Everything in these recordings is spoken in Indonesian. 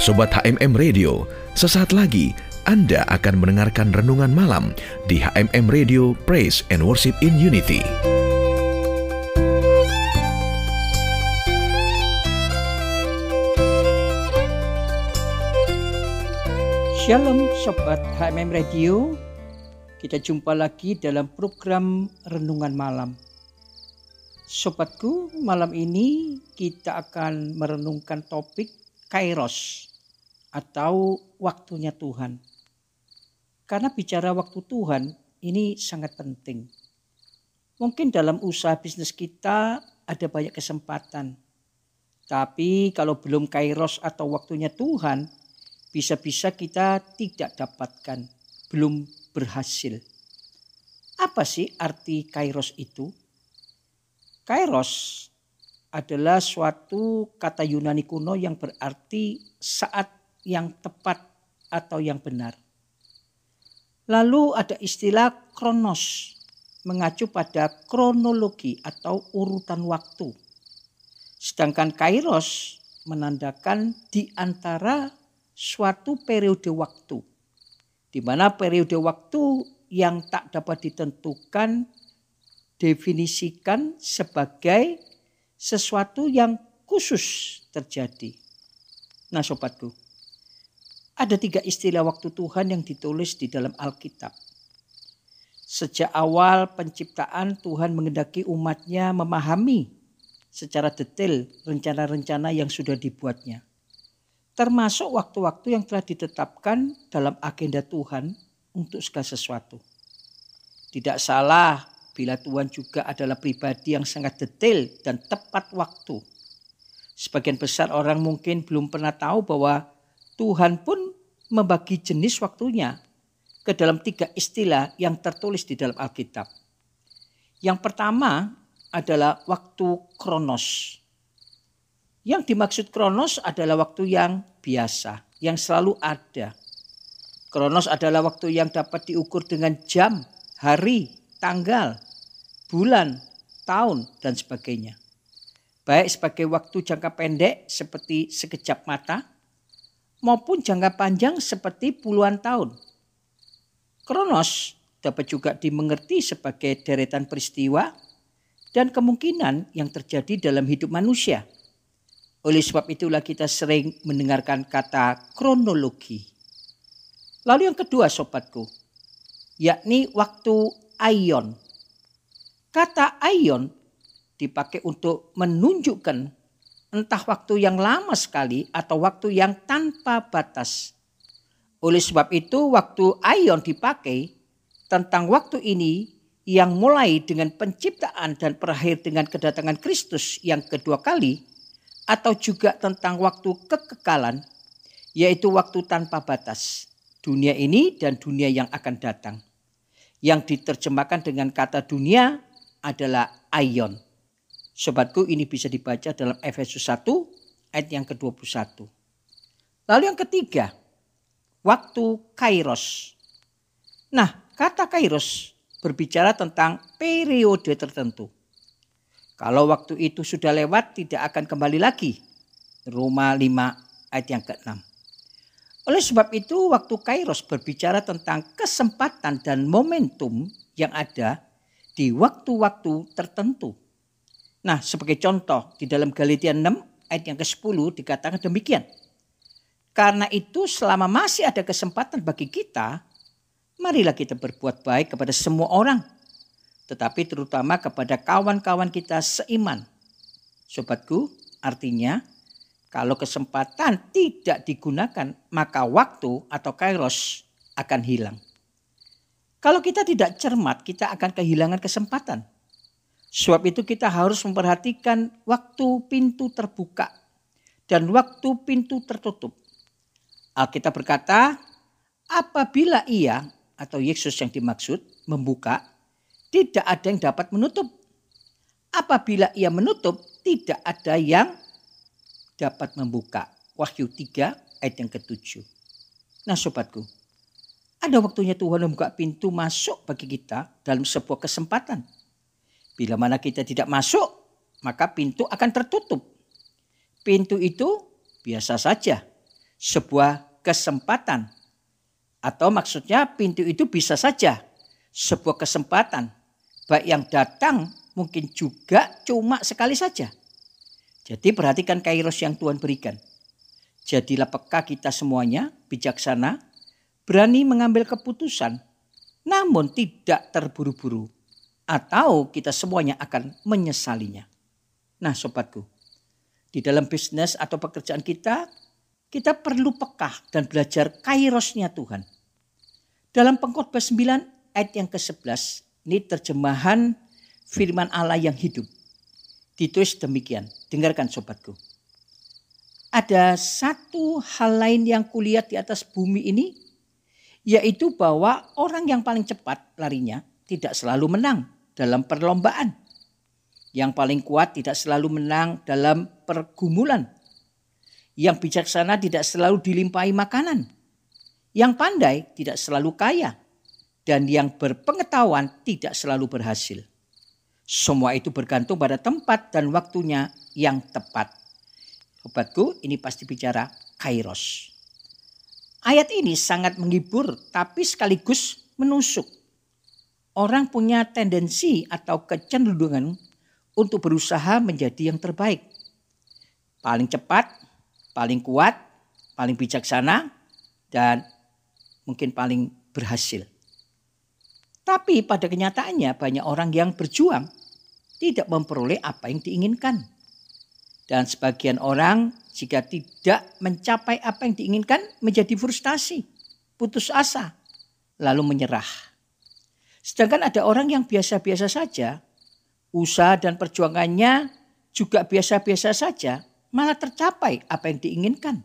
Sobat HMM Radio, sesaat lagi Anda akan mendengarkan renungan malam di HMM Radio Praise and Worship in Unity. Shalom Sobat HMM Radio. Kita jumpa lagi dalam program Renungan Malam. Sobatku malam ini kita akan merenungkan topik Kairos atau waktunya Tuhan. Karena bicara waktu Tuhan ini sangat penting. Mungkin dalam usaha bisnis kita ada banyak kesempatan. Tapi kalau belum kairos atau waktunya Tuhan, bisa-bisa kita tidak dapatkan, belum berhasil. Apa sih arti kairos itu? Kairos adalah suatu kata Yunani kuno yang berarti saat yang tepat atau yang benar. Lalu ada istilah kronos mengacu pada kronologi atau urutan waktu. Sedangkan kairos menandakan di antara suatu periode waktu. Di mana periode waktu yang tak dapat ditentukan definisikan sebagai sesuatu yang khusus terjadi. Nah sobatku, ada tiga istilah waktu Tuhan yang ditulis di dalam Alkitab. Sejak awal penciptaan Tuhan mengendaki umatnya memahami secara detail rencana-rencana yang sudah dibuatnya. Termasuk waktu-waktu yang telah ditetapkan dalam agenda Tuhan untuk segala sesuatu. Tidak salah bila Tuhan juga adalah pribadi yang sangat detail dan tepat waktu. Sebagian besar orang mungkin belum pernah tahu bahwa Tuhan pun membagi jenis waktunya ke dalam tiga istilah yang tertulis di dalam Alkitab. Yang pertama adalah waktu kronos. Yang dimaksud kronos adalah waktu yang biasa, yang selalu ada. Kronos adalah waktu yang dapat diukur dengan jam, hari, tanggal, bulan, tahun, dan sebagainya. Baik sebagai waktu jangka pendek seperti sekejap mata, maupun jangka panjang seperti puluhan tahun. Kronos dapat juga dimengerti sebagai deretan peristiwa dan kemungkinan yang terjadi dalam hidup manusia. Oleh sebab itulah kita sering mendengarkan kata kronologi. Lalu yang kedua sobatku, yakni waktu aion. Kata aion dipakai untuk menunjukkan entah waktu yang lama sekali atau waktu yang tanpa batas. Oleh sebab itu waktu aion dipakai tentang waktu ini yang mulai dengan penciptaan dan berakhir dengan kedatangan Kristus yang kedua kali atau juga tentang waktu kekekalan yaitu waktu tanpa batas dunia ini dan dunia yang akan datang. Yang diterjemahkan dengan kata dunia adalah aion. Sobatku ini bisa dibaca dalam Efesus 1 ayat yang ke-21. Lalu yang ketiga, waktu kairos. Nah, kata kairos berbicara tentang periode tertentu. Kalau waktu itu sudah lewat tidak akan kembali lagi. Roma 5 ayat yang ke-6. Oleh sebab itu waktu kairos berbicara tentang kesempatan dan momentum yang ada di waktu-waktu tertentu. Nah, sebagai contoh di dalam Galatia 6 ayat yang ke-10 dikatakan demikian. Karena itu selama masih ada kesempatan bagi kita, marilah kita berbuat baik kepada semua orang. Tetapi terutama kepada kawan-kawan kita seiman. Sobatku, artinya kalau kesempatan tidak digunakan, maka waktu atau kairos akan hilang. Kalau kita tidak cermat, kita akan kehilangan kesempatan. Sebab itu kita harus memperhatikan waktu pintu terbuka dan waktu pintu tertutup. Alkitab berkata, apabila ia atau Yesus yang dimaksud membuka, tidak ada yang dapat menutup. Apabila ia menutup, tidak ada yang dapat membuka. Wahyu 3 ayat yang ketujuh. Nah sobatku, ada waktunya Tuhan membuka pintu masuk bagi kita dalam sebuah kesempatan Bila mana kita tidak masuk, maka pintu akan tertutup. Pintu itu biasa saja, sebuah kesempatan. Atau maksudnya pintu itu bisa saja sebuah kesempatan. Baik yang datang mungkin juga cuma sekali saja. Jadi perhatikan kairos yang Tuhan berikan. Jadilah peka kita semuanya, bijaksana, berani mengambil keputusan, namun tidak terburu-buru. Atau kita semuanya akan menyesalinya. Nah sobatku, di dalam bisnis atau pekerjaan kita, kita perlu peka dan belajar kairosnya Tuhan. Dalam pengkhotbah 9 ayat yang ke-11, ini terjemahan firman Allah yang hidup. Ditulis demikian, dengarkan sobatku. Ada satu hal lain yang kulihat di atas bumi ini, yaitu bahwa orang yang paling cepat larinya tidak selalu menang dalam perlombaan. Yang paling kuat tidak selalu menang dalam pergumulan yang bijaksana tidak selalu dilimpahi makanan. Yang pandai tidak selalu kaya. Dan yang berpengetahuan tidak selalu berhasil. Semua itu bergantung pada tempat dan waktunya yang tepat. Sobatku, ini pasti bicara kairos. Ayat ini sangat menghibur tapi sekaligus menusuk. Orang punya tendensi atau kecenderungan untuk berusaha menjadi yang terbaik. Paling cepat, paling kuat, paling bijaksana, dan mungkin paling berhasil. Tapi pada kenyataannya banyak orang yang berjuang tidak memperoleh apa yang diinginkan. Dan sebagian orang jika tidak mencapai apa yang diinginkan menjadi frustasi, putus asa, lalu menyerah. Sedangkan ada orang yang biasa-biasa saja, usaha dan perjuangannya juga biasa-biasa saja, malah tercapai apa yang diinginkan.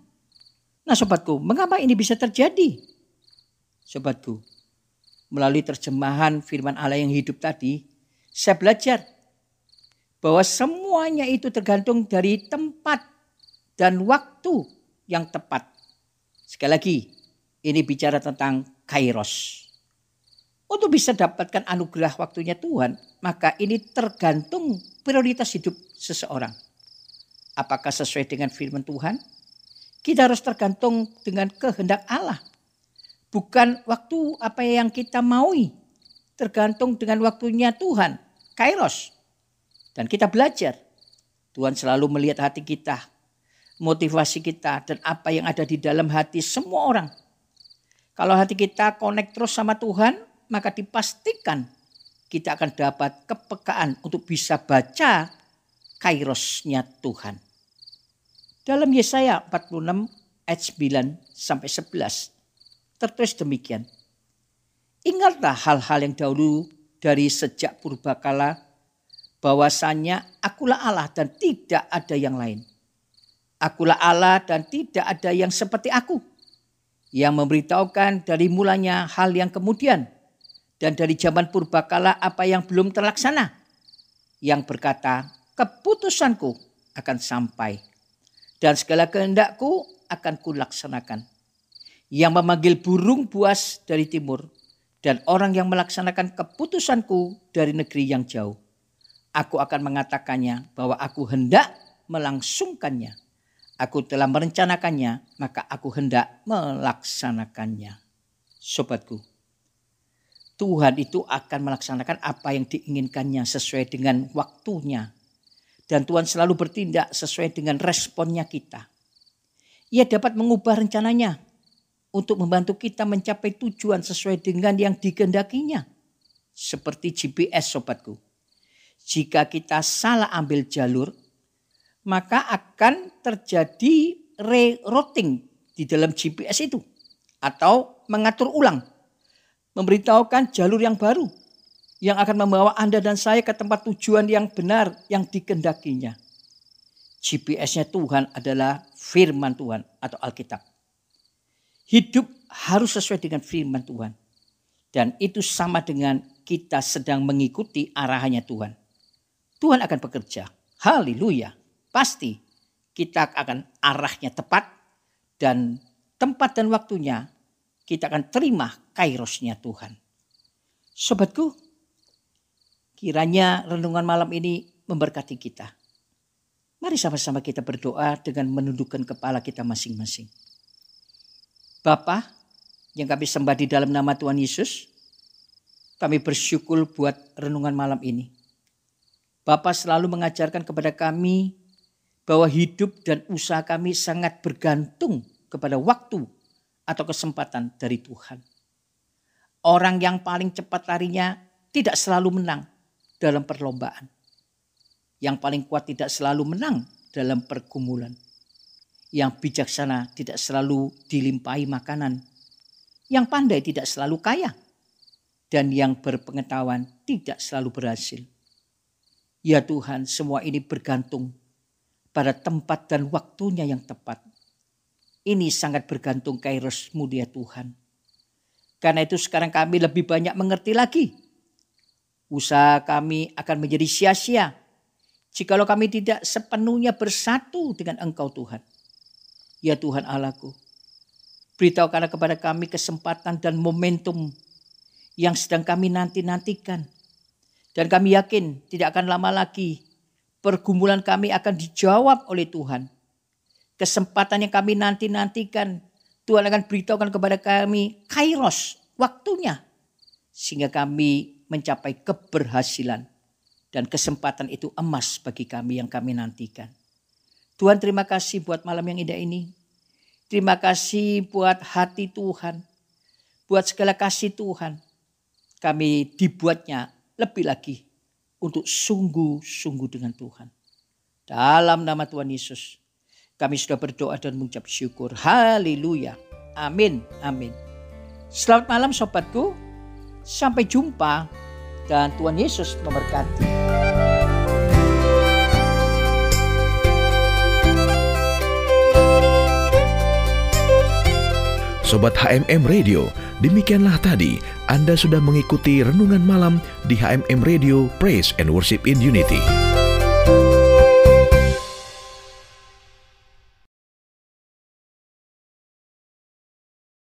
Nah sobatku, mengapa ini bisa terjadi? Sobatku, melalui terjemahan firman Allah yang hidup tadi, saya belajar bahwa semuanya itu tergantung dari tempat dan waktu yang tepat. Sekali lagi, ini bicara tentang kairos. Untuk bisa dapatkan anugerah waktunya Tuhan, maka ini tergantung prioritas hidup seseorang. Apakah sesuai dengan firman Tuhan? Kita harus tergantung dengan kehendak Allah. Bukan waktu apa yang kita maui. Tergantung dengan waktunya Tuhan. Kairos. Dan kita belajar. Tuhan selalu melihat hati kita. Motivasi kita dan apa yang ada di dalam hati semua orang. Kalau hati kita connect terus sama Tuhan, maka dipastikan kita akan dapat kepekaan untuk bisa baca kairosnya Tuhan. Dalam Yesaya 46 ayat 9 sampai 11 tertulis demikian. Ingatlah hal-hal yang dahulu dari sejak purbakala bahwasanya akulah Allah dan tidak ada yang lain. Akulah Allah dan tidak ada yang seperti aku yang memberitahukan dari mulanya hal yang kemudian dan dari zaman purbakala apa yang belum terlaksana yang berkata keputusanku akan sampai dan segala kehendakku akan kulaksanakan. Yang memanggil burung buas dari timur dan orang yang melaksanakan keputusanku dari negeri yang jauh. Aku akan mengatakannya bahwa aku hendak melangsungkannya. Aku telah merencanakannya, maka aku hendak melaksanakannya. Sobatku, Tuhan itu akan melaksanakan apa yang diinginkannya sesuai dengan waktunya dan Tuhan selalu bertindak sesuai dengan responnya kita. Ia dapat mengubah rencananya untuk membantu kita mencapai tujuan sesuai dengan yang digendakinya. Seperti GPS sobatku. Jika kita salah ambil jalur, maka akan terjadi rerouting di dalam GPS itu. Atau mengatur ulang. Memberitahukan jalur yang baru yang akan membawa Anda dan saya ke tempat tujuan yang benar yang dikendakinya. GPS-nya Tuhan adalah firman Tuhan atau Alkitab. Hidup harus sesuai dengan firman Tuhan. Dan itu sama dengan kita sedang mengikuti arahannya Tuhan. Tuhan akan bekerja. Haleluya. Pasti kita akan arahnya tepat dan tempat dan waktunya kita akan terima kairosnya Tuhan. Sobatku, Kiranya renungan malam ini memberkati kita. Mari sama-sama kita berdoa dengan menundukkan kepala kita masing-masing. Bapa yang kami sembah di dalam nama Tuhan Yesus, kami bersyukur buat renungan malam ini. Bapak selalu mengajarkan kepada kami bahwa hidup dan usaha kami sangat bergantung kepada waktu atau kesempatan dari Tuhan. Orang yang paling cepat larinya tidak selalu menang dalam perlombaan. Yang paling kuat tidak selalu menang dalam pergumulan. Yang bijaksana tidak selalu dilimpahi makanan. Yang pandai tidak selalu kaya. Dan yang berpengetahuan tidak selalu berhasil. Ya Tuhan, semua ini bergantung pada tempat dan waktunya yang tepat. Ini sangat bergantung kairosmu dia Tuhan. Karena itu sekarang kami lebih banyak mengerti lagi. Usaha kami akan menjadi sia-sia jikalau kami tidak sepenuhnya bersatu dengan Engkau Tuhan. Ya Tuhan Allahku, beritahukanlah kepada kami kesempatan dan momentum yang sedang kami nanti-nantikan dan kami yakin tidak akan lama lagi pergumulan kami akan dijawab oleh Tuhan. Kesempatan yang kami nanti-nantikan Tuhan akan beritahukan kepada kami kairos waktunya. Sehingga kami mencapai keberhasilan. Dan kesempatan itu emas bagi kami yang kami nantikan. Tuhan terima kasih buat malam yang indah ini. Terima kasih buat hati Tuhan. Buat segala kasih Tuhan. Kami dibuatnya lebih lagi untuk sungguh-sungguh dengan Tuhan. Dalam nama Tuhan Yesus, kami sudah berdoa dan mengucap syukur. Haleluya. Amin. Amin. Selamat malam sobatku. Sampai jumpa dan Tuhan Yesus memberkati. Sobat HMM Radio, demikianlah tadi anda sudah mengikuti renungan malam di HMM Radio Praise and Worship in Unity.